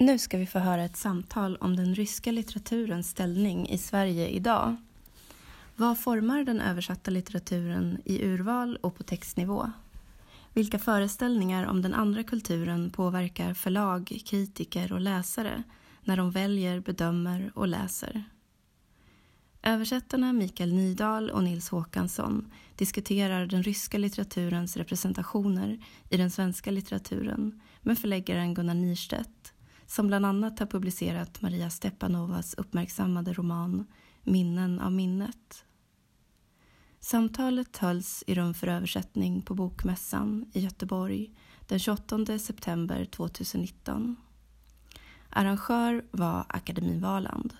Nu ska vi få höra ett samtal om den ryska litteraturens ställning i Sverige idag. Vad formar den översatta litteraturen i urval och på textnivå? Vilka föreställningar om den andra kulturen påverkar förlag, kritiker och läsare när de väljer, bedömer och läser? Översättarna Mikael Nydahl och Nils Håkansson diskuterar den ryska litteraturens representationer i den svenska litteraturen med förläggaren Gunnar Nirstedt som bland annat har publicerat Maria Stepanovas uppmärksammade roman Minnen av minnet. Samtalet hölls i rum för översättning på Bokmässan i Göteborg den 28 september 2019. Arrangör var Akademin Valand.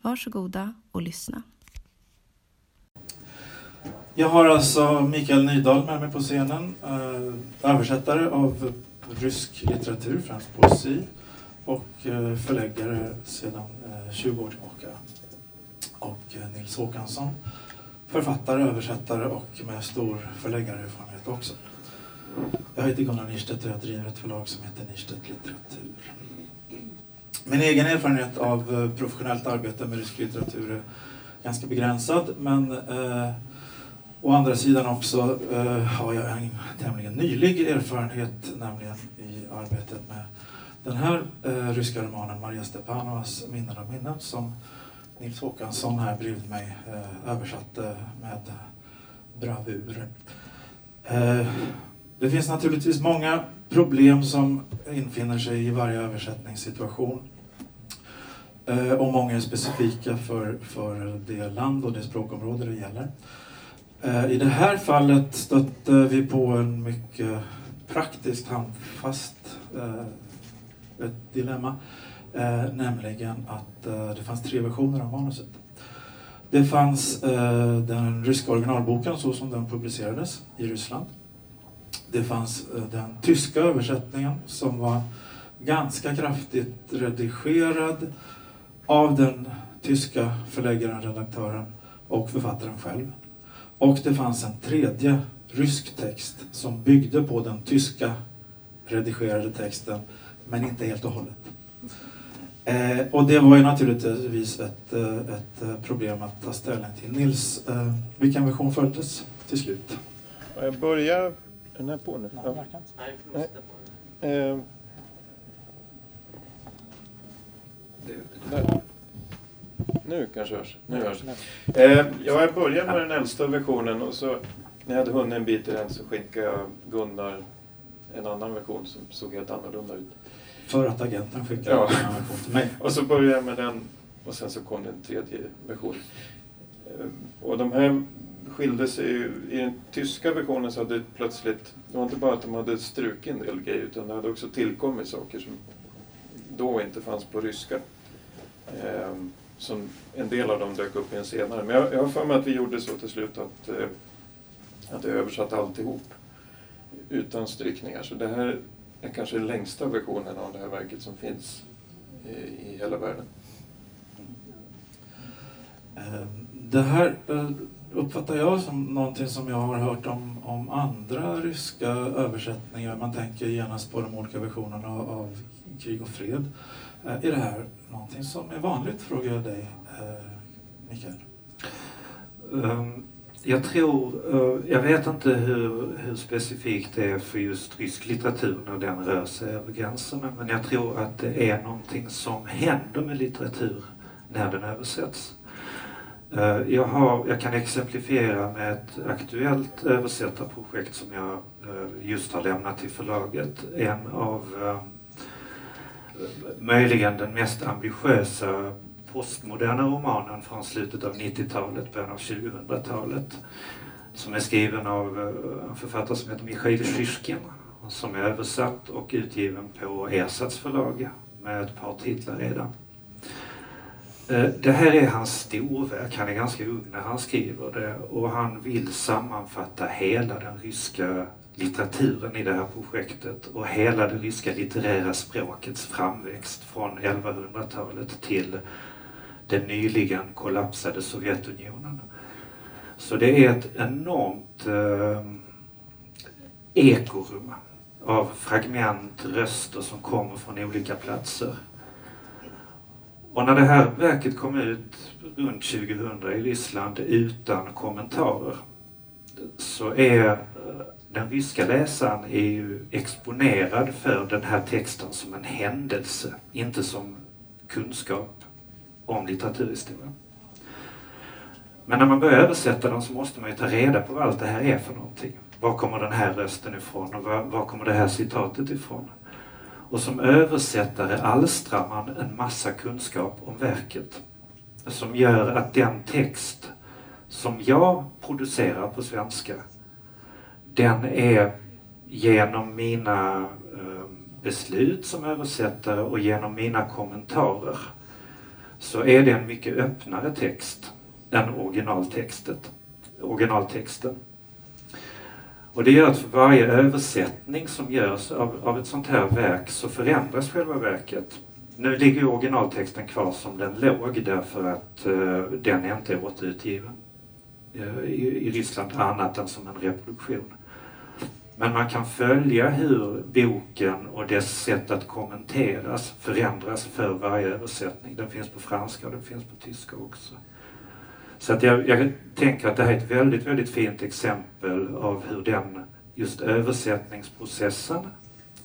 Varsågoda och lyssna. Jag har alltså Mikael Nydahl med mig på scenen, eh, översättare av rysk litteratur, främst poesi, och eh, förläggare sedan eh, 20 år tillbaka. Och eh, Nils Håkansson, författare, översättare och med stor förläggarerfarenhet också. Jag heter Gunnar Nirstedt och jag driver ett förlag som heter Nirstedt Litteratur. Min egen erfarenhet av professionellt arbete med rysk litteratur är ganska begränsad men eh, å andra sidan också eh, har jag en tämligen nylig erfarenhet nämligen i arbetet med den här eh, ryska romanen Maria Stepanovas Minnen av minnen som Nils Håkansson här bredvid mig eh, översatte med bravur. Eh, det finns naturligtvis många problem som infinner sig i varje översättningssituation. Eh, och många är specifika för, för det land och det språkområde det gäller. Eh, I det här fallet stötte vi på en mycket praktiskt handfast eh, ett dilemma. Eh, nämligen att det fanns tre versioner av manuset. Det fanns den ryska originalboken så som den publicerades i Ryssland. Det fanns den tyska översättningen som var ganska kraftigt redigerad av den tyska förläggaren, redaktören och författaren själv. Och det fanns en tredje rysk text som byggde på den tyska redigerade texten men inte helt och hållet. Eh, och det var ju naturligtvis ett, eh, ett eh, problem att ta ställning till. Nils, eh, vilken version följdes till slut? Jag börjar... Är den här på nu? Nej, Ja. Nej. Eh, där. Nu kanske hörs. Nu hörs. Eh, ja, jag börjar med den äldsta versionen och så när jag hade hunnit en bit i den så skickade jag Gunnar en annan version som såg helt annorlunda ut. För att agenten skickade Ja. en annan version till mig. Och så började jag med den och sen så kom den tredje versionen. Eh, Och de här skilde sig ju. I den tyska versionen så hade det plötsligt, det var inte bara att de hade strukit en del grejer utan det hade också tillkommit saker som då inte fanns på ryska. Eh, som en del av dem dök upp i en senare. Men jag, jag har för mig att vi gjorde så till slut att, eh, att jag översatte alltihop utan strykningar. Så det här är kanske den längsta versionen av det här verket som finns i, i hela världen. Eh, det här eh, uppfattar jag som någonting som jag har hört om, om andra ryska översättningar. Man tänker genast på de olika versionerna av, av Krig och fred. Eh, är det här någonting som är vanligt, frågar jag dig, eh, Mikael? Ehm, jag tror, eh, jag vet inte hur, hur specifikt det är för just rysk litteratur när den rör sig över gränserna, men jag tror att det är någonting som händer med litteratur när den översätts. Jag, har, jag kan exemplifiera med ett aktuellt översättarprojekt som jag just har lämnat till förlaget. En av ehm, möjligen den mest ambitiösa postmoderna romanen från slutet av 90-talet, början av 2000-talet. Som är skriven av eh, en författare som heter Michail Shishkin. Som är översatt och utgiven på Ersats förlag med ett par titlar redan. Eh, det här är hans storverk. Han är ganska ung när han skriver det och han vill sammanfatta hela den ryska litteraturen i det här projektet och hela det ryska litterära språkets framväxt från 1100-talet till den nyligen kollapsade Sovjetunionen. Så det är ett enormt eh, ekorum av fragment, röster som kommer från olika platser. Och när det här verket kom ut runt 2000 i Ryssland utan kommentarer så är eh, den ryska läsaren är ju exponerad för den här texten som en händelse, inte som kunskap om litteraturhistoria. Men när man börjar översätta den så måste man ju ta reda på vad allt det här är för någonting. Var kommer den här rösten ifrån och var, var kommer det här citatet ifrån? Och som översättare alstrar man en massa kunskap om verket som gör att den text som jag producerar på svenska den är genom mina eh, beslut som översättare och genom mina kommentarer så är det en mycket öppnare text än originaltextet, originaltexten. Och det gör att för varje översättning som görs av, av ett sånt här verk så förändras själva verket. Nu ligger originaltexten kvar som den låg därför att uh, den är inte återutgiven uh, i, i Ryssland annat än som en reproduktion. Men man kan följa hur boken och dess sätt att kommenteras förändras för varje översättning. Den finns på franska och den finns på tyska också. Så att jag, jag tänker att det här är ett väldigt, väldigt fint exempel av hur den just översättningsprocessen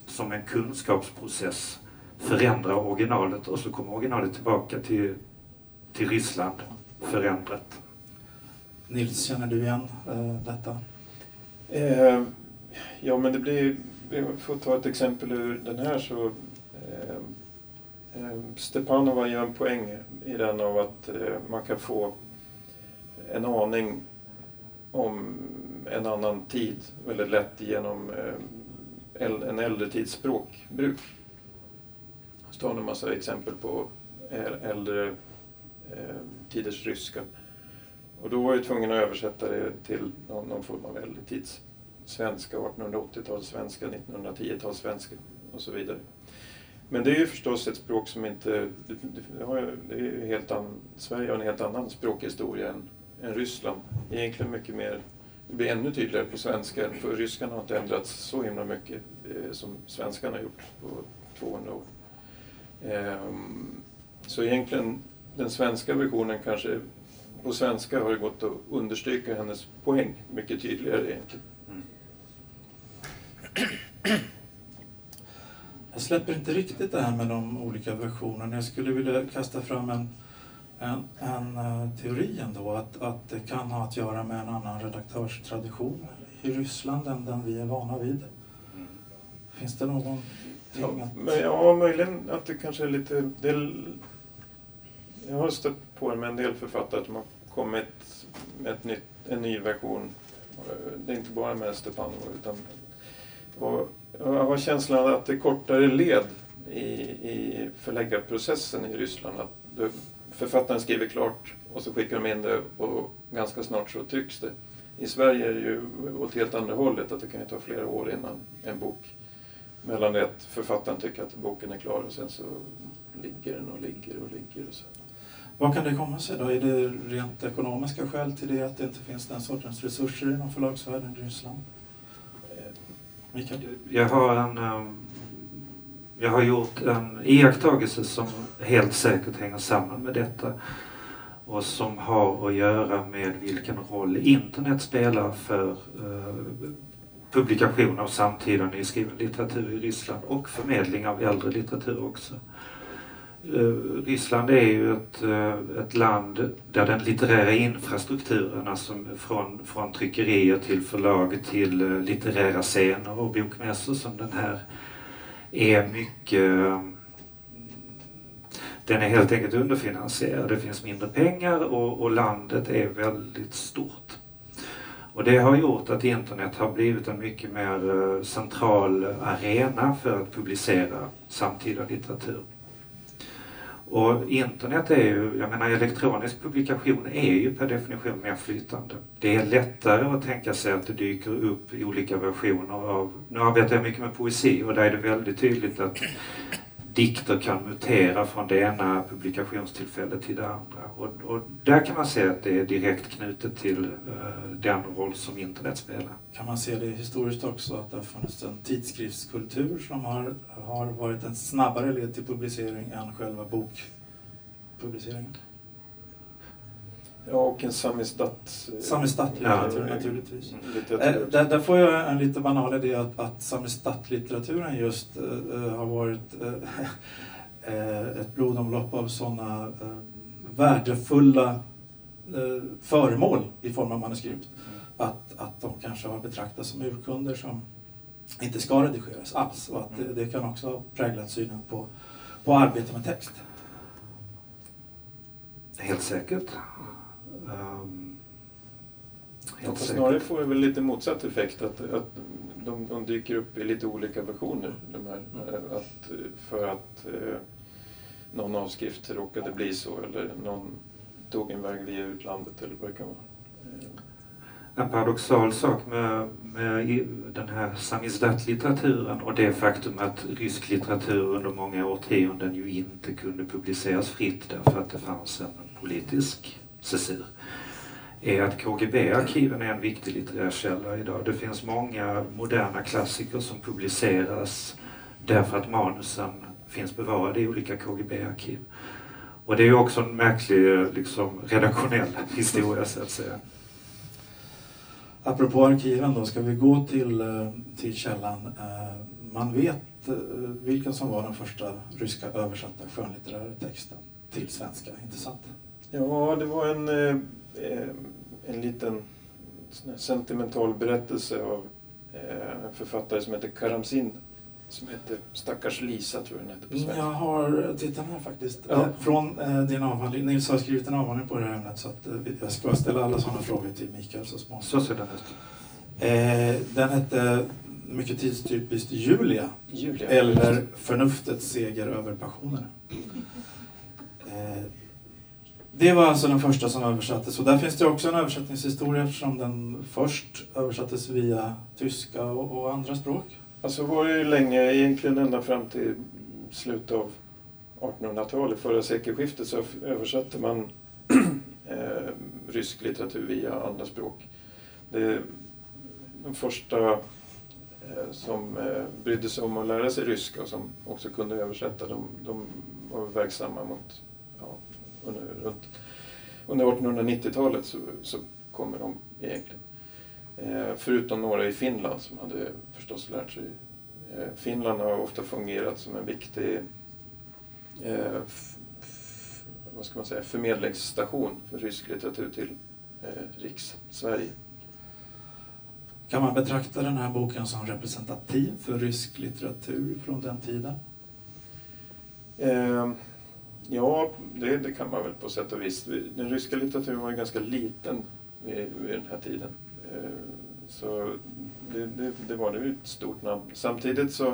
som en kunskapsprocess förändrar originalet och så kommer originalet tillbaka till, till Ryssland förändrat. Nils, känner du igen äh, detta? Eh, ja, men det blir... Vi får ta ett exempel ur den här så... Eh, eh, Stepanova gör en poäng i den av att eh, man kan få en aning om en annan tid väldigt lätt genom eh, en äldre tids språkbruk. Så tar en massa exempel på äldre eh, tiders ryska. Och då var jag tvungen att översätta det till någon, någon form av äldre tids svenska, 1880-talssvenska, 1910-talssvenska och så vidare. Men det är ju förstås ett språk som inte... Det, det har, det är helt an, Sverige har en helt annan språkhistoria än än Ryssland. Egentligen mycket mer, det blir ännu tydligare på svenska, för ryskan har inte ändrats så himla mycket eh, som svenskan har gjort på 200 år. Ehm, så egentligen, den svenska versionen kanske, på svenska har det gått att understryka hennes poäng mycket tydligare egentligen. Jag släpper inte riktigt det här med de olika versionerna. Jag skulle vilja kasta fram en en, en uh, teori ändå att, att det kan ha att göra med en annan redaktörstradition i Ryssland än den vi är vana vid. Finns det någonting ja, att... Men, ja, möjligen att det kanske är lite... Del, jag har stött på det med en del författare som har kommit med ett nytt, en ny version. Det är inte bara med Stepanov utan... Och jag har känslan att det är kortare led i, i förläggarprocessen i Ryssland. Att du, författaren skriver klart och så skickar de in det och ganska snart så trycks det. I Sverige är det ju åt helt andra hållet, att det kan ju ta flera år innan en bok mellan det att författaren tycker att boken är klar och sen så ligger den och ligger och ligger och så. Vad kan det komma sig då? Är det rent ekonomiska skäl till det, att det inte finns den sortens resurser inom förlagsvärlden i Ryssland? Mikael? Jag har en ehm, jag har gjort en iakttagelse som helt säkert hänger samman med detta och som har att göra med vilken roll internet spelar för eh, publikation av samtida nyskriven litteratur i Ryssland och förmedling av äldre litteratur också. Eh, Ryssland är ju ett, eh, ett land där den litterära infrastrukturen, alltså från, från tryckerier till förlag till eh, litterära scener och bokmässor som den här är mycket den är helt enkelt underfinansierad. Det finns mindre pengar och, och, landet är väldigt stort. Och det har gjort att internet har blivit en mycket mer central arena för att publicera samtida litteratur. Och internet är ju, jag menar elektronisk publikation är ju per definition mer flytande. Det är lättare att tänka sig att det dyker upp olika versioner av, nu arbetar jag mycket med poesi och där är det väldigt tydligt att dikter kan mutera från det ena publikationstillfället till det andra. Och, och där kan man se att det är direkt knutet till uh, den roll som internet spelar. Kan man se det historiskt också, att det har funnits en tidskriftskultur som har, har varit en snabbare led till publicering än själva bokpubliceringen? Ja, och en samistat... Samistat-litteratur ja. naturligtvis. Litteratur. Mm, äh, där, där, får jag en lite banal idé att, att samistat-litteraturen just äh, har varit äh, ett blodomlopp av sådana värdefulla föremål i form av manuskript. Mm. Att, att de kanske har betraktats som urkunder som inte ska redigeras alls. Och att mm. det, det, kan också ha präglat synen på, på arbete med text. Helt säkert. Um, helt snarare får det väl lite motsatt effekt att, att de, de, dyker upp i lite olika versioner. De här, mm. att, för att eh, någon avskrift råkade bli så eller någon tog en väg via utlandet eller vad det kan vara. En paradoxal sak med, med den här samizdat-litteraturen och det faktum att rysk litteratur under många årtionden ju inte kunde publiceras fritt därför att det fanns en politisk censur är att KGB-arkiven är en viktig litterär källa idag. Det finns många moderna klassiker som publiceras därför att manusen finns bevarade i olika KGB-arkiv. Och det är också en märklig liksom, redaktionell historia så att säga. Apropå arkiven då, ska vi gå till, eh, till källan. Eh, man vet eh, vilken som var den första ryska översatta skönlitterära texten till svenska, inte sant? Ja, det var en, en liten sentimental berättelse av eh, en författare som heter Karamzin som heter Stackars Lisa, tror jag den heter på svenska. Jag har tittat här faktiskt. Ja. Eh, från eh, din avhandling. Nils har skrivit en avhandling på det här ämnet så att, eh, jag ska ställa alla sådana frågor till Mikael så småningom. Så ser den ut. Eh, den hette mycket tidstypiskt Julia. Julia. Eller Förnuftets seger över passionerna. Det var alltså den första som översattes och där finns det också en översättningshistoria eftersom den först översattes via tyska och, och andra språk. Alltså var det ju länge, egentligen ända fram till slutet av 1800-talet, förra sekelskiftet, så översatte man eh, rysk litteratur via andra språk. Det, de första eh, som eh, brydde sig om att lära sig ryska och som också kunde översätta, de, de var verksamma mot under, under 1890-talet så, så kommer de egentligen. Eh, förutom några i Finland som hade förstås lärt sig. Eh, Finland har ofta fungerat som en viktig eh, vad ska man säga, förmedlingsstation för rysk litteratur till eh, Riks-Sverige. Kan man betrakta den här boken som representativ för rysk litteratur från den tiden? Ja, det, det, kan man väl på sätt och vis. Den ryska litteraturen var ju ganska liten vid, vid den här tiden. Eh, så det, det, det var ju ett stort namn. Samtidigt så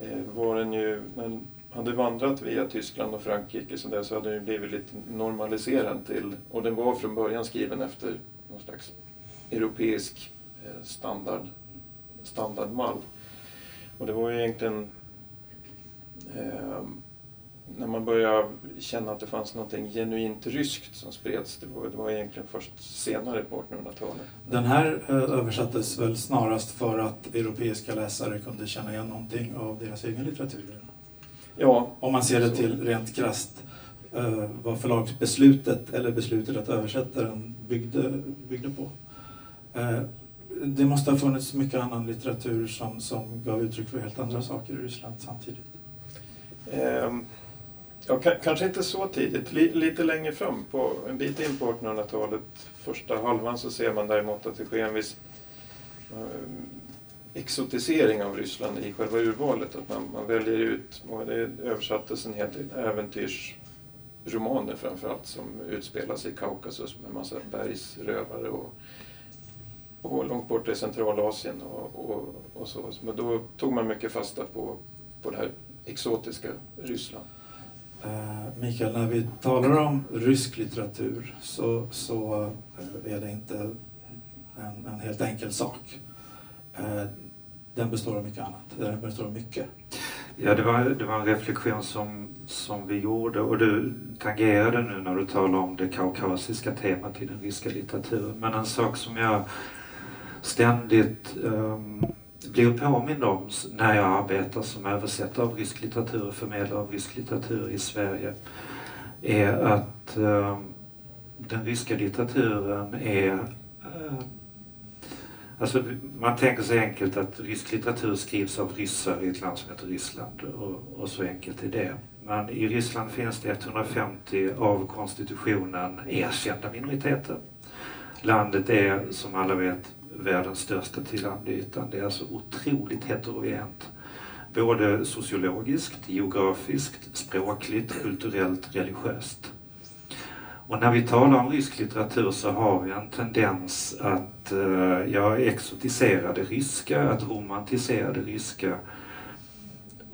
eh, var den ju, när den hade vandrat via Tyskland och Frankrike så, där, så hade den ju blivit lite normaliserad till, och den var från början skriven efter någon slags europeisk eh, standard, standardmall. Och det var ju egentligen eh, när man började känna att det fanns något genuint ryskt som spreds, det var, det var egentligen först senare på 1800-talet. Den här eh, översattes väl snarast för att europeiska läsare kunde känna igen någonting av deras egen litteratur? Ja. Om man ser det till rent krasst eh, vad förlagsbeslutet, eller beslutet att översätta den byggde, byggde på. Eh, det måste ha funnits mycket annan litteratur som, som gav uttryck för helt andra saker i Ryssland samtidigt. Um. Ja, kanske inte så tidigt, lite längre fram, på, en bit in på 1800-talet, första halvan, så ser man däremot att det sker en viss eh, exotisering av Ryssland i själva urvalet. Att man, man väljer ut, och det översattes en hel del äventyrsromaner framförallt som utspelar sig i Kaukasus med massa bergsrövare och, och långt bort i Centralasien och, och, och så. Men då tog man mycket fasta på, på det här exotiska Ryssland. Eh, Mikael, när vi talar om rysk litteratur så, så eh, är det inte en, en helt enkel sak. Eh, den består av mycket annat. Den består av mycket. Ja, det var, det var en reflektion som, som vi gjorde och du tangerade nu när du talar om det kaukasiska temat i den ryska litteraturen. Men en sak som jag ständigt um, blir påmind om när jag arbetar som översättare av rysk litteratur och förmedlare av rysk litteratur i Sverige är att eh, den ryska litteraturen är Eh, Alltså, man tänker sig enkelt att rysk litteratur skrivs av ryssar i ett land som heter Ryssland och, och så enkelt är det. Men i Ryssland finns det 150 av konstitutionen erkända minoriteter. Landet är, som alla vet, världens största till landytan. Det är alltså otroligt heterogent. Både sociologiskt, geografiskt, språkligt, kulturellt, religiöst. Och när vi talar om rysk litteratur så har vi en tendens att eh, ja, exotisera det ryska, att romantisera det ryska.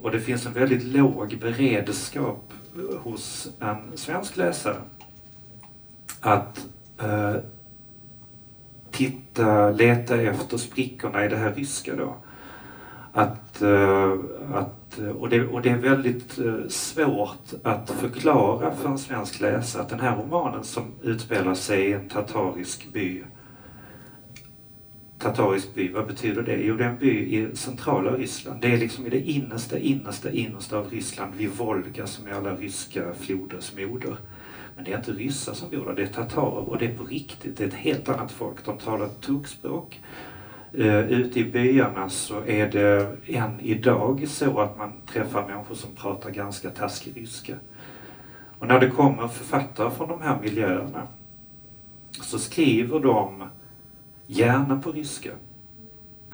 Och det finns en väldigt låg beredskap eh, hos en svensk läsare att eh, titta, leta efter sprickorna i det här ryska då. Att, eh, att och det, och det är väldigt eh, svårt att förklara för en svensk läsare att den här romanen som utspelar sig i en tatarisk by Tatarisk by, vad betyder det? Jo, det är en by i centrala Ryssland. Det är liksom i det innersta, innersta, innersta av Ryssland, vid Volga som är alla ryska floders moder. Men det är inte ryssar som bor där, det är tatarer och det är på riktigt. Det är ett helt annat folk. De talar turkspråk. Uh, eh, ute i byarna så är det än idag så att man träffar människor som pratar ganska taskig ryska. Och när det kommer författare från de här miljöerna så skriver de gärna på ryska.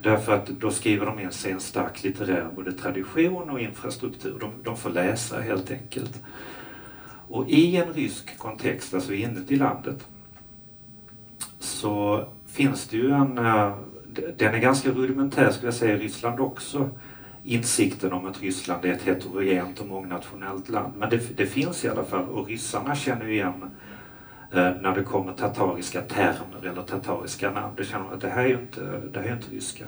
Därför att då skriver de in sig en stark litterär både tradition och infrastruktur. De, de får läsa helt enkelt. Och i en rysk kontext, alltså inuti landet, så finns det ju en eh, den är ganska rudimentär skulle jag säga i Ryssland också. Insikten om att Ryssland är ett heterogent och mångnationellt land. Men det, det finns i alla fall och ryssarna känner igen eh, när det kommer tatariska termer eller tatariska namn. Det känner att det här är ju inte, det här är inte ryska.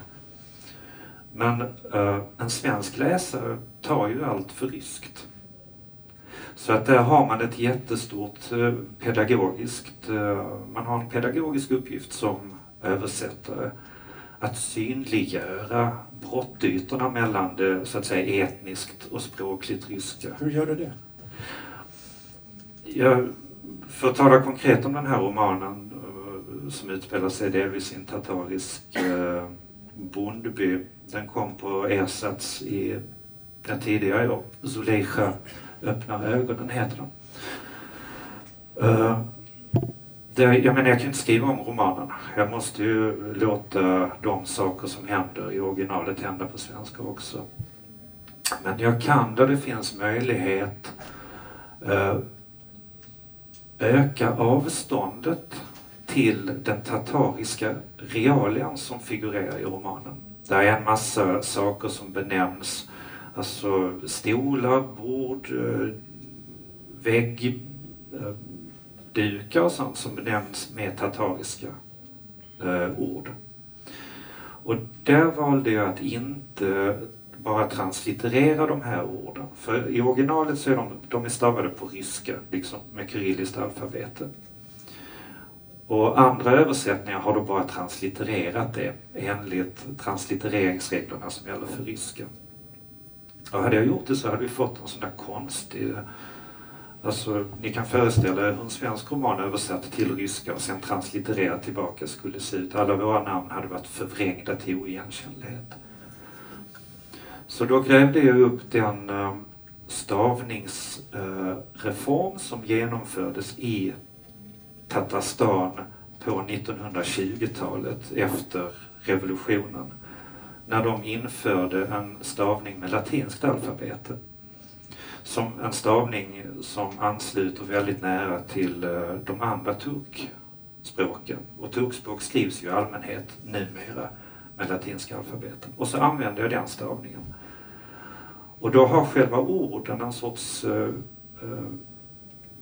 Men eh, en svensk läsare tar ju allt för ryskt. Så att där har man ett jättestort eh, pedagogiskt, eh, man har en pedagogisk uppgift som översättare att synliggöra brottytorna mellan det så att säga etniskt och språkligt ryska. Hur gör du det? Jag, för att tala konkret om den här romanen eh, som utspelar sig delvis i en tatarisk eh, bondby. Den kom på ersats i den tidigare år. Zuleika öppnar ögonen heter den. Uh, det, jag menar, jag kan inte skriva om romanen. Jag måste ju låta de saker som händer i originalet hända på svenska också. Men jag kan där det finns möjlighet eh, öka avståndet till den tatariska realian som figurerar i romanen. Det är en massa saker som benämns, alltså stolar, bord, eh, väggdukar eh, och sånt som benämns med tatariska eh, ord. Och där valde jag att inte bara translitterera de här orden. För i originalet så är de, de är stavade på ryska, liksom med kyrilliskt alfabet. Och andra översättningar har då bara translittererat det enligt translittereringsreglerna som gäller för ryska. Och hade jag gjort det så hade vi fått en sån där konstig Alltså, ni kan föreställa er hur en svensk roman översatt till ryska och sen translittererad tillbaka skulle se ut. Alla våra namn hade varit förvrängda till oigenkännlighet. Så då grävde jag upp den eh, stavningsreform eh, som genomfördes i Tatarstan på 1920-talet efter revolutionen. När de införde en stavning med latinskt alfabet som en stavning som ansluter väldigt nära till eh, de andra turkspråken. Och turkspråk skrivs ju i allmänhet numera med latinska alfabetet. Och så använder jag den stavningen. Och då har själva orden en sorts, eh, eh,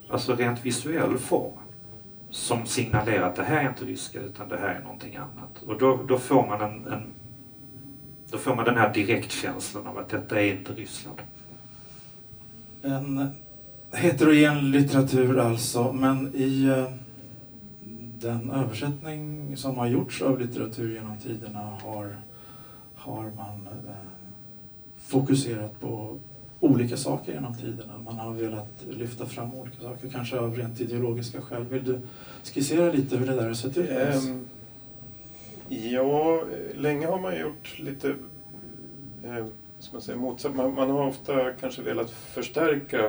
alltså rent visuell form som signalerar att det här är inte ryska utan det här är någonting annat. Och då, då får man en, en då får man den här direktkänslan av att detta är inte Ryssland. En heterogen litteratur alltså, men i eh, den översättning som har gjorts av litteratur genom tiderna har, har man eh, fokuserat på olika saker genom tiderna. Man har velat lyfta fram olika saker, kanske av rent ideologiska skäl. Vill du skissera lite hur det där har sett ut? Ja, länge har man gjort lite eh, ska man säga, motsatt. Man, man, har ofta kanske velat förstärka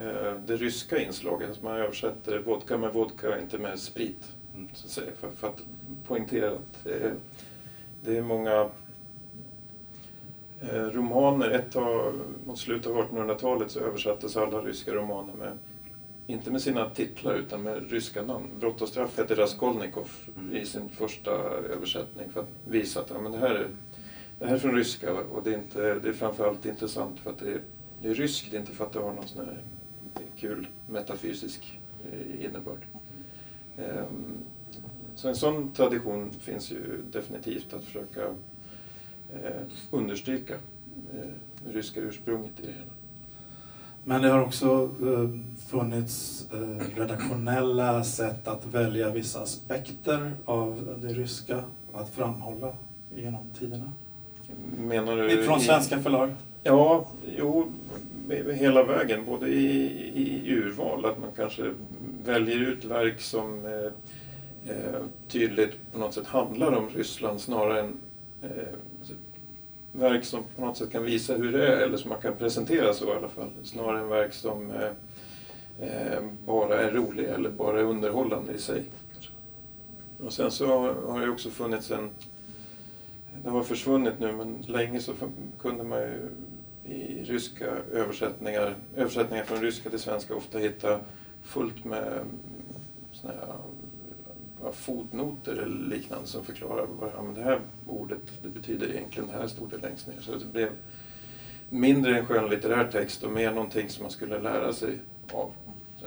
eh, det ryska inslaget. Alltså man översätter vodka med vodka, inte med sprit. Mm. Så att säga, för, för att poängtera att eh, det är många eh, romaner. Ett tag, mot slutet av 1800-talet så översattes alla ryska romaner med inte med sina titlar utan med ryska namn. Brott och straff hette Raskolnikov mm. i sin första översättning för att visa att ja, men det, här är, det här är från ryska och det är, inte, det är framförallt intressant för att det är, det är ryskt, inte för att det har någon sån här kul metafysisk eh, innebörd. Um, så en sån tradition finns ju definitivt att försöka eh, understryka eh, det ryska ursprunget i det hela. Men det har också eh, funnits eh, redaktionella sätt att välja vissa aspekter av det ryska att framhålla genom tiderna. Menar du? Från svenska förlag? Ja, jo, hela vägen. Både i, i urval, att man kanske väljer ut verk som eh, eh, tydligt på något sätt handlar om Ryssland snarare än eh, verk som på något sätt kan visa hur det är, eller som man kan presentera så i alla fall. Snarare än verk som eh, eh, bara är roliga eller bara är underhållande i sig. Och sen så har det också funnits en, det har försvunnit nu, men länge så kunde man ju i ryska översättningar, översättningar från ryska till svenska ofta hitta fullt med såna här fotnoter eller liknande som förklarar vad ja, det här ordet det betyder egentligen, det här stod det längst ner. Så det blev mindre en skönlitterär text och mer någonting som man skulle lära sig av. Så,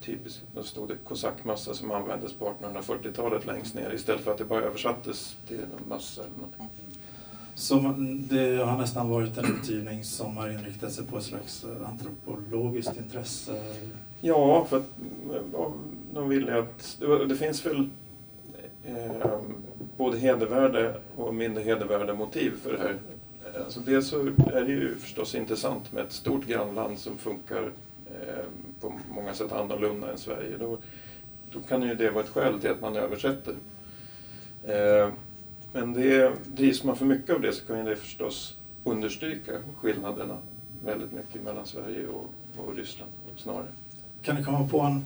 typiskt, då stod det kosackmössa som användes på 1840-talet längst ner istället för att det bara översattes till en mössa eller någonting. Så det har nästan varit en utgivning som har inriktat sig på ett slags antropologiskt intresse? Ja, för att de ville att... Det, finns väl eh, um, både hedervärde och mindre hedervärda motiv för det här. Alltså dels så är det ju förstås intressant med ett stort grannland som funkar eh, på många sätt annorlunda än Sverige. Då, då kan ju det vara ett skäl till att man översätter. Eh, men det, drivs man för mycket av det så kan ju det förstås understryka skillnaderna väldigt mycket mellan Sverige och, och Ryssland snarare. Kan du komma på en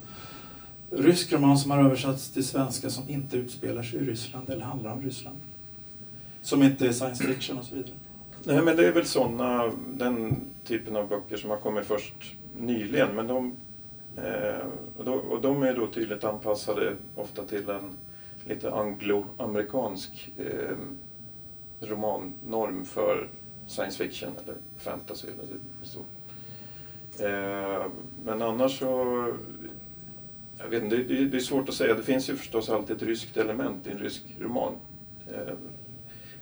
rysk roman som har översatts till svenska som inte utspelar sig i Ryssland eller handlar om Ryssland? Som inte är science fiction och så vidare? Nej, men det är väl sådana, den typen av böcker som har kommit först nyligen. Men de, eh, och, då, och de är då tydligt anpassade ofta till en lite angloamerikansk eh, romannorm för science fiction eller fantasy. Eller så. Eh, men annars så... Jag vet inte, det, det, är svårt att säga. Det finns ju förstås alltid ett ryskt element i en rysk roman. Eh,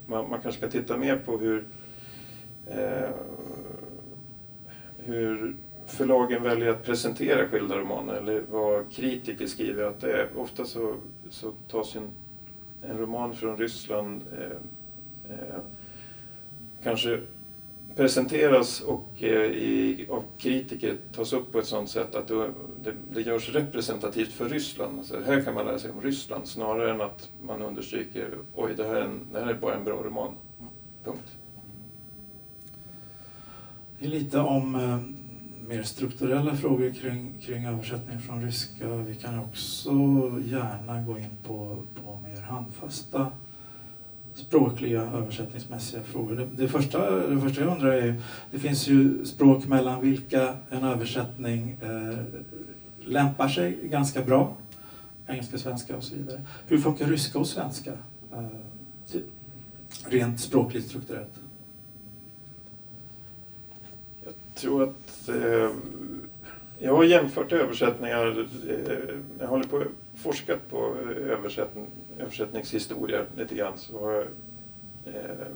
man, man, kanske ska titta mer på hur, eh, hur förlagen väljer att presentera skilda romaner eller vad kritiker skriver att det är. Ofta så, så tas en, en roman från Ryssland eh, eh, kanske presenteras och eh, i, av kritiker tas upp på ett sådant sätt att det, det, görs representativt för Ryssland. Alltså, här kan man lära sig om Ryssland snarare än att man understryker oj, det här är, en, det här är bara en bra roman. Punkt. Det är lite om eh, mer strukturella frågor kring, kring översättning från ryska. Vi kan också gärna gå in på, på mer handfasta språkliga översättningsmässiga frågor. Det, det, första, det första jag undrar är, det finns ju språk mellan vilka en översättning eh, lämpar sig ganska bra. Engelska, svenska och så vidare. Hur funkar ryska och svenska? Eh, rent språkligt strukturellt. Jag tror att eh, jag har jämfört översättningar. Eh, jag håller på forskat på eh, översättning, översättningshistoria lite grann. Så har jag eh,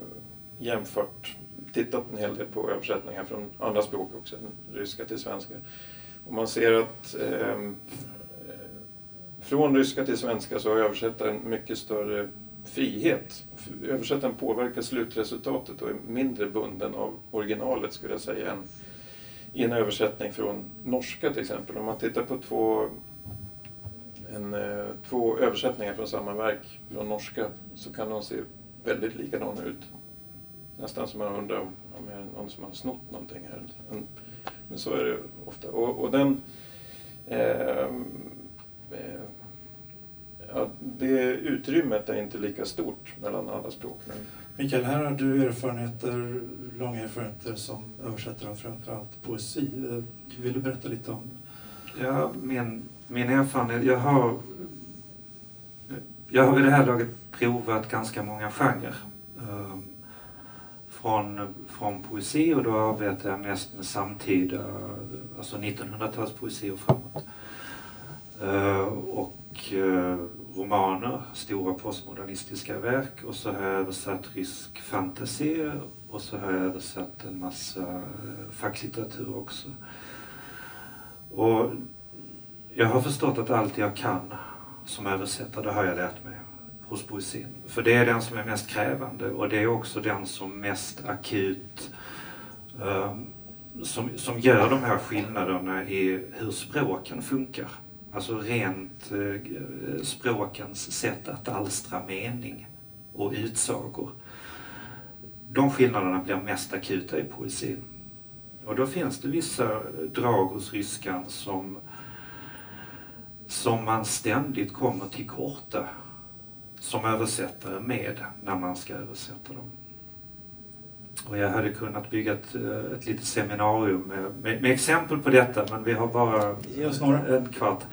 jämfört tittat en hel del på översättningar från andra språk också, än ryska till svenska. Och man ser att eh, från ryska till svenska så har översättaren mycket större frihet. Översättaren påverkar slutresultatet och är mindre bunden av originalet skulle jag säga än i en översättning från norska till exempel. Om man tittar på två, en, eh, två översättningar från samma verk från norska så kan de se väldigt likadana ut. Nästan som man undrar om, om det är någon som har snott någonting här. Men, men så är det ofta. Och, och den eh, eh, ja, det utrymmet är inte lika stort mellan alla språk. Mikael, här har du erfarenheter, långa erfarenheter som översättare av framförallt poesi. Eh, vill du berätta lite om Ja, min, min erfarenhet, jag har, jag har vid det här laget provat ganska många genrer. Ehm, från, från poesi och då arbetar jag mest med samtida, alltså 1900-talspoesi och framåt. Ehm, och eh, romaner, stora postmodernistiska verk och så har jag översatt rysk fantasi och så har jag översatt en massa facklitteratur också. Och jag har förstått att allt jag kan som översättare, det har jag lärt mig hos poesin. För det är den som är mest krävande och det är också den som mest akut um, som, som gör de här skillnaderna i hur språken funkar. Alltså rent eh, språkens sätt att alstra mening och utsagor. De skillnaderna blir mest akuta i poesin. Och då finns det vissa drag hos ryskan som, som man ständigt kommer till korta som översättare med när man ska översätta dem. Och jag hade kunnat bygga ett, eh, ett litet seminarium med, med, med, exempel på detta men vi har bara en kvart.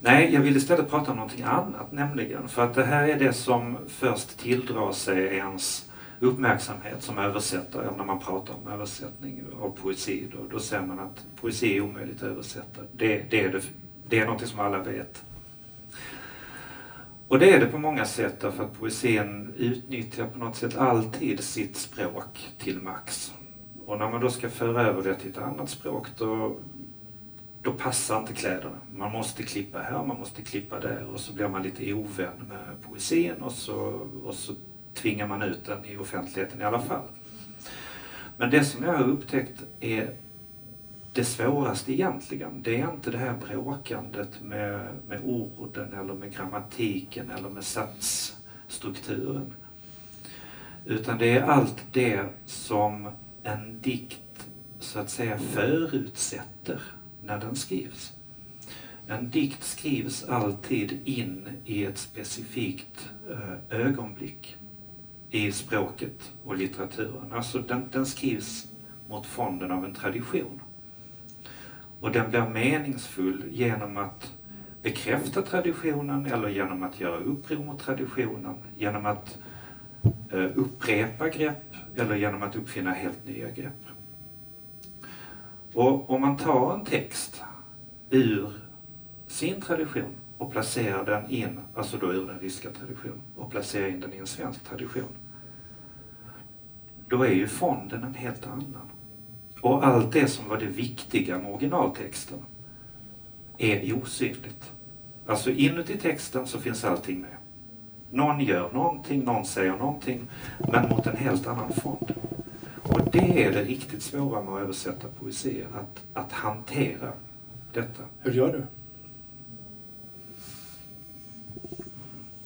Nej, jag vill istället prata om någonting annat nämligen. För att det här är det som först tilldrar sig ens uppmärksamhet som översättare när man pratar om översättning av poesi. Då, då ser man att poesi är omöjligt att översätta. Det, det, är, det, det är någonting som alla vet. Och det är det på många sätt därför att poesin utnyttjar på något sätt alltid sitt språk till max. Och när man då ska föra över det till ett annat språk då, då passar inte kläderna. Man måste klippa här, man måste klippa där och så blir man lite ovän med poesin och så, och så tvingar man ut den i offentligheten i alla fall. Men det som jag har upptäckt är det svåraste egentligen, det är inte det här bråkandet med, med orden eller med grammatiken eller med satsstrukturen. Utan det är allt det som en dikt så att säga förutsätter när den skrivs. En dikt skrivs alltid in i ett specifikt eh, ögonblick i språket och litteraturen. Alltså den, den skrivs mot fonden av en tradition. Och den blir meningsfull genom att bekräfta traditionen eller genom att göra uppror mot traditionen, genom att eh, upprepa grepp eller genom att uppfinna helt nya grepp. Och om man tar en text ur sin tradition och placerar den in, alltså då ur den ryska traditionen, och placerar in den i en svensk tradition, då är ju fonden en helt annan. Och allt det som var det viktiga med originaltexten är osynligt. Alltså inuti texten så finns allting med. Någon gör någonting, någon säger någonting, men mot en helt annan fond. Och det är det riktigt svåra med att översätta poesi, att, att hantera detta. Hur gör du?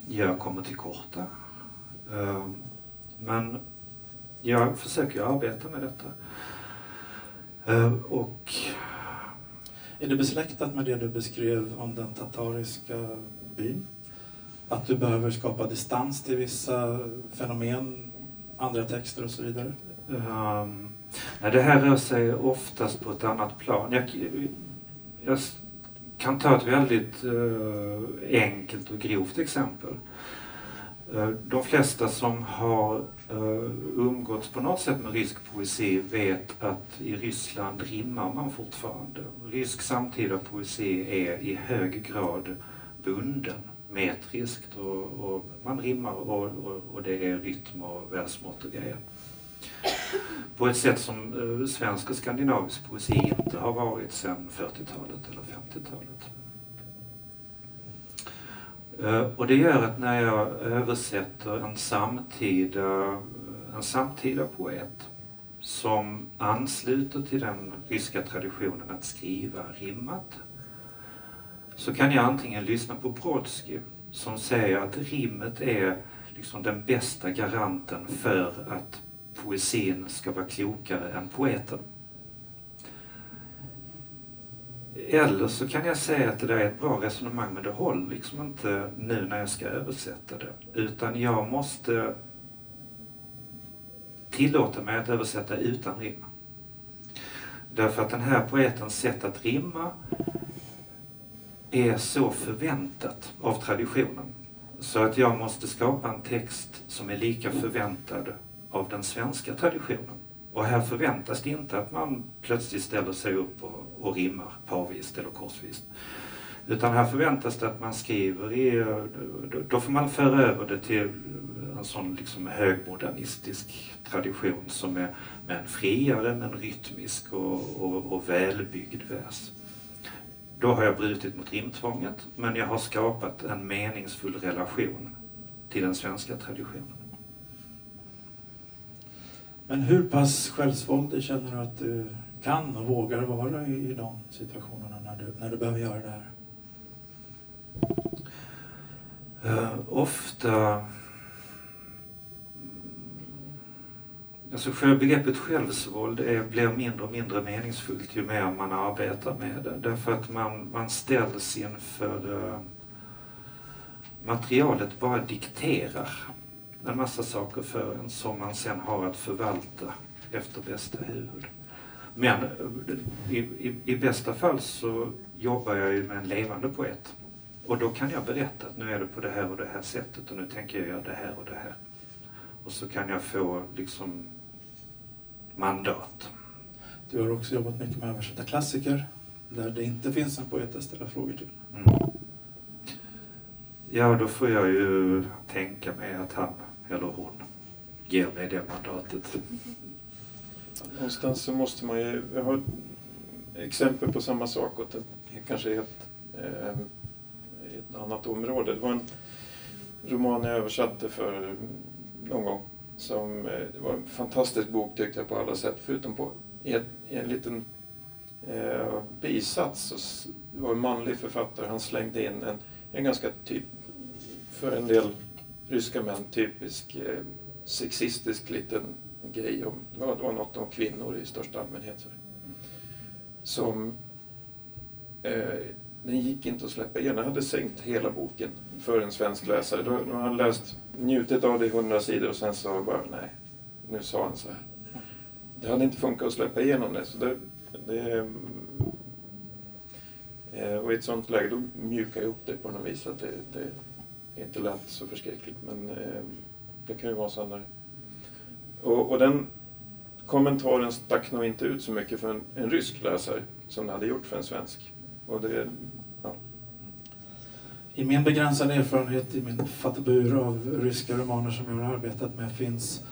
Jag kommer till korta. Ehm, men jag försöker arbeta med detta. Eh, och Är det besläktat med det du beskrev om den tatariska byn? Att du behöver skapa distans till vissa fenomen, andra texter och så vidare? Um, nej, det här rör sig oftast på ett annat plan. Jag, jag kan ta ett väldigt uh, enkelt och grovt exempel. Eh, de flesta som har eh, umgåtts på något sätt med rysk poesi vet att i Ryssland rimmar man fortfarande. Rysk samtida poesi är i hög grad bunden metriskt och, och man rimmar och, och, och, det är rytm och versmått och grejer. På ett sätt som eh, svensk och skandinavisk poesi inte har varit sedan 40-talet eller 50-talet. Eh, och det gör att när jag översätter en samtida, en samtida poet som ansluter till den ryska traditionen att skriva rimmat så kan jag antingen lyssna på Brodsky som säger att rimmet är liksom den bästa garanten för att poesin ska vara klokare än poeten. Eller så kan jag säga att det där är ett bra resonemang men det håller liksom inte nu när jag ska översätta det. Utan jag måste tillåta mig att översätta utan rim. Därför att den här poetens sätt att rimma är så förväntat av traditionen. Så att jag måste skapa en text som är lika förväntad av den svenska traditionen. Och här förväntas det inte att man plötsligt ställer sig upp och, och rimmar parvist eller korsvist. Utan här förväntas det att man skriver i, då får man föra över det till en sån liksom högmodernistisk tradition som är med en friare men rytmisk och, och, och välbyggd vers. Då har jag brutit mot rimtvånget men jag har skapat en meningsfull relation till den svenska traditionen. Men hur pass självsvåldig känner du att du kan och vågar vara i, i de situationerna när du, när du behöver göra det här? Uh, ofta... Alltså begreppet självsvåld är, blir mindre och mindre meningsfullt ju mer man arbetar med det. Därför att man, man ställs inför... Uh, materialet bara dikterar en massa saker för en som man sen har att förvalta efter bästa huvud. Men i, i, i bästa fall så jobbar jag ju med en levande poet. Och då kan jag berätta att nu är det på det här och det här sättet och nu tänker jag göra det här och det här. Och så kan jag få liksom mandat. Du har också jobbat mycket med att översätta klassiker där det inte finns en poet att ställa frågor till. Mm. Ja, då får jag ju tänka mig att han eller hon ger mig det mandatet. Någonstans så måste man ju, jag har exempel på samma sak och kanske eh, i ett, eh, ett annat område. Det var en roman jag översatte för någon gång. Som, eh, det var en fantastisk bok tyckte jag på alla sätt, förutom på i, ett, i en liten eh, bisats. Så det var en manlig författare, han slängde in en, en ganska typ, för en del ryska män typisk eh, sexistisk liten grej. Om, det, var, det var något om kvinnor i största allmänhet. Så. Som eh, den gick inte att släppa igen. Jag hade sänkt hela boken för en svensk läsare. Då, då hade han läst, njutit av det i hundra sidor och sen sa bara nej, nu sa han så här. Det hade inte funkat att släppa igenom det. Så det, det eh, och i ett sånt läge då mjukar jag upp det på något vis. Att det, det, inte lät så förskräckligt men eh, det kan ju vara så när... Och, och den kommentaren stack nog inte ut så mycket för en, en rysk läsare som det hade gjort för en svensk. Och det, ja. I min begränsade erfarenhet i min fattabur av ryska romaner som jag har arbetat med finns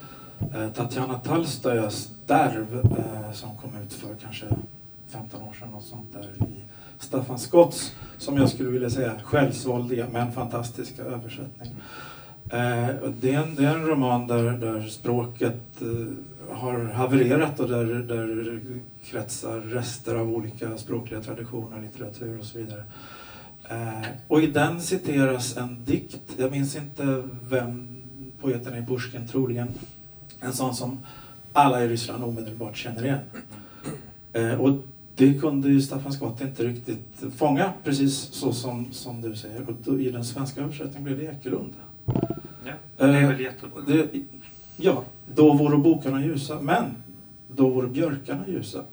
eh, Tatjana Talstojas Derv eh, som kom ut för kanske 15 år sedan och sånt där i Staffan Scotts, som jag skulle vilja säga, självsvåldiga men fantastiska översättning. Eh, det, är en, det är en roman där, där språket eh, har havererat och där, där kretsar rester av olika språkliga traditioner, litteratur och så vidare. Eh, och i den citeras en dikt, jag minns inte vem poeten är, Pushkin troligen, en sån som alla i Ryssland omedelbart känner igen. Eh, och det kunde ju Staffan Skott inte riktigt fånga, precis så som, som du säger. Och då, i den svenska översättningen blev det Ekelund. Ja, det är väl jättebra. Det, ja, då vore bokarna ljusa, men då vore björkarna ljusa.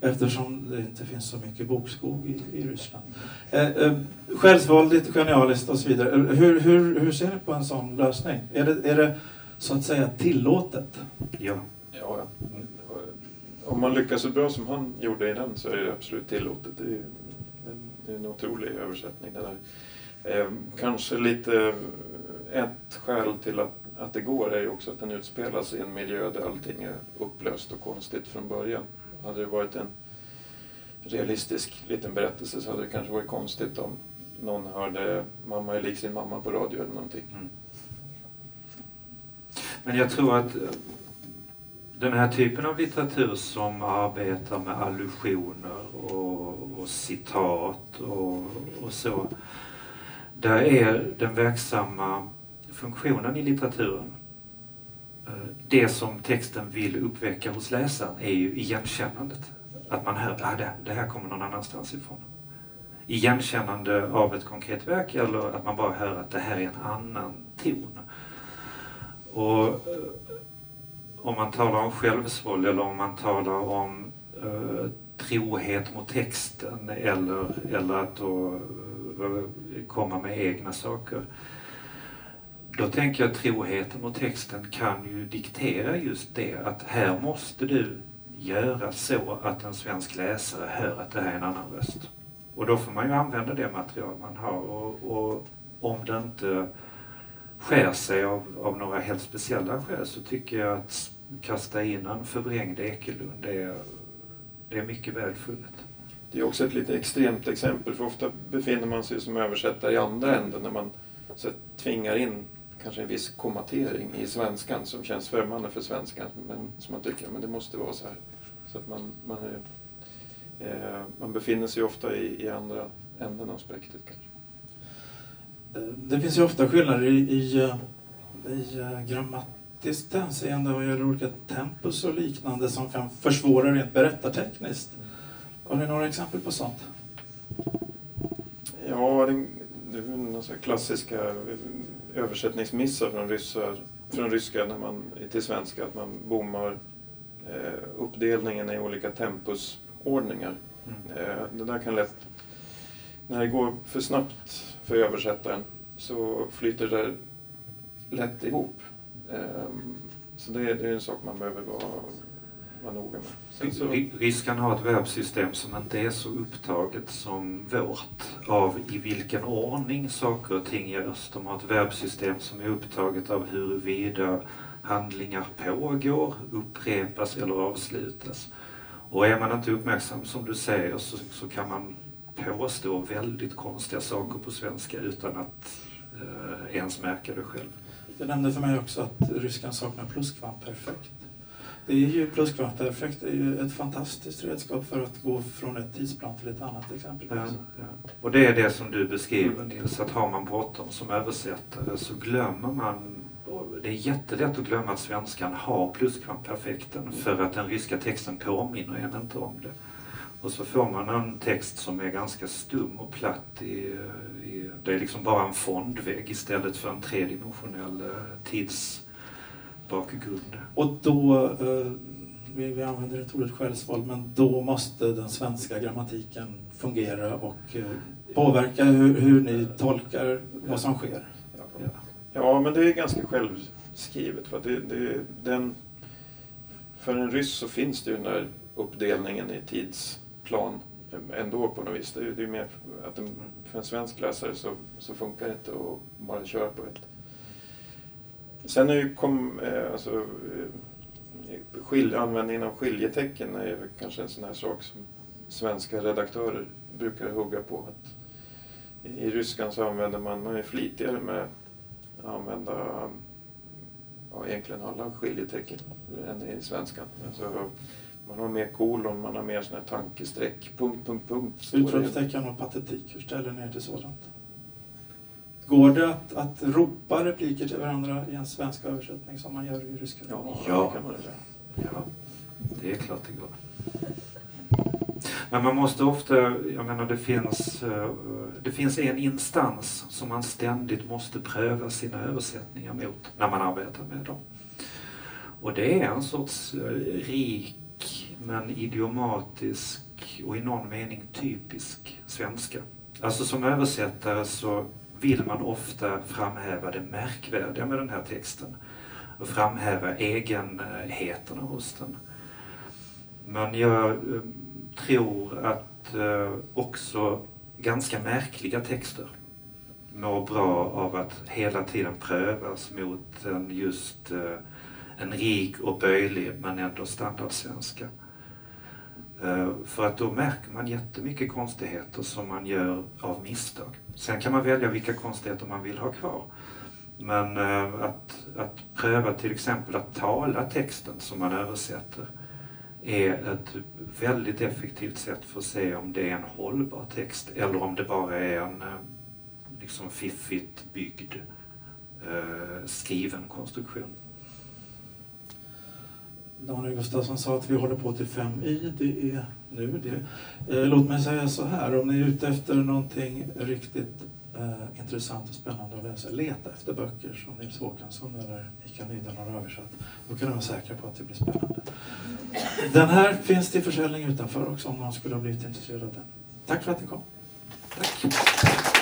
Eftersom det inte finns så mycket bokskog i, i Ryssland. Eh, eh, självsvåldigt, genialiskt och så vidare. Eh, hur, hur, hur ser ni på en sån lösning? Är det, är det så att säga tillåtet? Ja. ja, ja om man lyckas så bra som han gjorde i den så är det absolut tillåtet. Det är, det är en otrolig översättning det där. Eh, kanske lite eh, ett skäl till att att det går är ju också att den utspelas i en miljö där allting är upplöst och konstigt från början. Hade det varit en realistisk liten berättelse så hade det kanske varit konstigt om någon hörde mamma är lik sin mamma på radio eller någonting. Mm. Men jag tror att den här typen av litteratur som arbetar med allusioner och, och citat och, och så. Där är den verksamma funktionen i litteraturen eh, det som texten vill uppväcka hos läsaren är ju igenkännandet. Att man hör att ah, det, det här kommer någon annanstans ifrån. Igenkännande av ett konkret verk eller att man bara hör att det här är en annan ton. Och eh, om man talar om självsvåld eller om man talar om eh, trohet mot texten eller, eller att då, eh, komma med egna saker. Då tänker jag att troheten mot texten kan ju diktera just det att här måste du göra så att en svensk läsare hör att det här är en annan röst. Och då får man ju använda det material man har och, och om det inte skär sig av, av några helt speciella skäl så tycker jag att kasta in en förvrängd Ekelund, det är, det är mycket välfunnet. Det är också ett lite extremt exempel, för ofta befinner man sig som översättare i andra änden när man så tvingar in kanske en viss kommatering i svenskan som känns främmande för svenskan, men som man tycker men det måste vara så här. Så att man, man, är, eh, man befinner sig ofta i, i andra änden av spektret kanske. Eh, det finns ju ofta skillnader i, i, eh, i eh, hänseende vad gäller olika tempus och liknande som kan försvåra rent berättartekniskt. Har ni några exempel på sånt? Ja, det, det är några klassiska översättningsmissar från, ryssar, från ryska när man, till svenska, att man bommar eh, uppdelningen i olika tempusordningar. Mm. Eh, det där kan lätt, när det går för snabbt för översättaren så flyter det lätt ihop. Ehm, så det, det är en sak man behöver vara, vara noga med. Så... Ryskan har ett webbsystem som inte är så upptaget som vårt av i vilken ordning saker och ting görs. De har ett webbsystem som är upptaget av huruvida handlingar pågår, upprepas eller avslutas. Och är man inte uppmärksam som du säger så, så kan man påstå väldigt konstiga saker på svenska utan att eh, ens märka det själv. Det nämnde för mig också att ryskan saknar pluskvamperfekt. Det är ju pluskvamperfekt är ju ett fantastiskt redskap för att gå från ett tidsplan till ett annat exempelvis. Ja, ja. Och det är det som du beskriver Nils, att har man bråttom som översättare så glömmer man det är jättelätt att glömma att svenskan har pluskvamperfekten för att den ryska texten påminner en inte om det. Och så får man en text som är ganska stum och platt. I, i, det är liksom bara en fondvägg istället för en tredimensionell uh, tidsbakgrund. Och då, uh, vi, vi använder inte ordet självsvåld, men då måste den svenska grammatiken fungera och uh, påverka hur, hur ni tolkar vad som sker. Ja. Ja, men det är ganska självskrivet. För, det, det, den, för en ryss så finns det ju den där uppdelningen i tidsplan ändå på något vis. Det, det är mer att en, för en svensk läsare så, så funkar det inte att bara köra på ett. Sen är ju kom, eh, alltså, eh, skil, användningen av skiljetecken är kanske en sån här sak som svenska redaktörer brukar hugga på. Att I ryskan så använder man, man är flitigare med att använda ja, egentligen alla skiljetecken än i svenskan. Alltså, man har mer kolon, man har mer såna här tankestreck, punkt, punkt, punkt. Utropstecken och patetik, hur ställer ni er till sådant? Går det att, att ropa repliker till varandra i en svensk översättning som man gör i ryska? Ja, ja. Det, kan man ja. det är klart det går. Men man måste ofta, jag menar det finns, eh, det finns en instans som man ständigt måste pröva sina översättningar mot när man arbetar med dem. Och det är en sorts eh, rik men idiomatisk och i någon mening typisk svenska. Alltså som översättare så vill man ofta framhäva det märkvärdiga med den här texten och framhäva egenheterna hos den. Men jag eh, tror att eh, också ganska märkliga texter mår bra av att hela tiden prövas mot en just eh, en rik och böjlig men ändå standardsvenska. Eh, för att då märker man jättemycket konstigheter som man gör av misstag. Sen kan man välja vilka konstigheter man vill ha kvar. Men eh, att, att pröva till exempel att tala texten som man översätter är ett väldigt effektivt sätt för att se om det är en hållbar text eller om det bara är en eh, liksom fiffigt byggd skriven konstruktion. Daniel Gustafsson sa att vi håller på till 5i, Det är nu det. Eh, låt mig säga så här, om ni är ute efter någonting riktigt eh, intressant och spännande att läsa, leta efter böcker som Nils Håkansson eller Mikael Nydahl har översatt. Då kan ni vara säkra på att det blir spännande. Den här finns till försäljning utanför också om någon skulle ha blivit intresserad av den. Tack för att ni kom. Tack.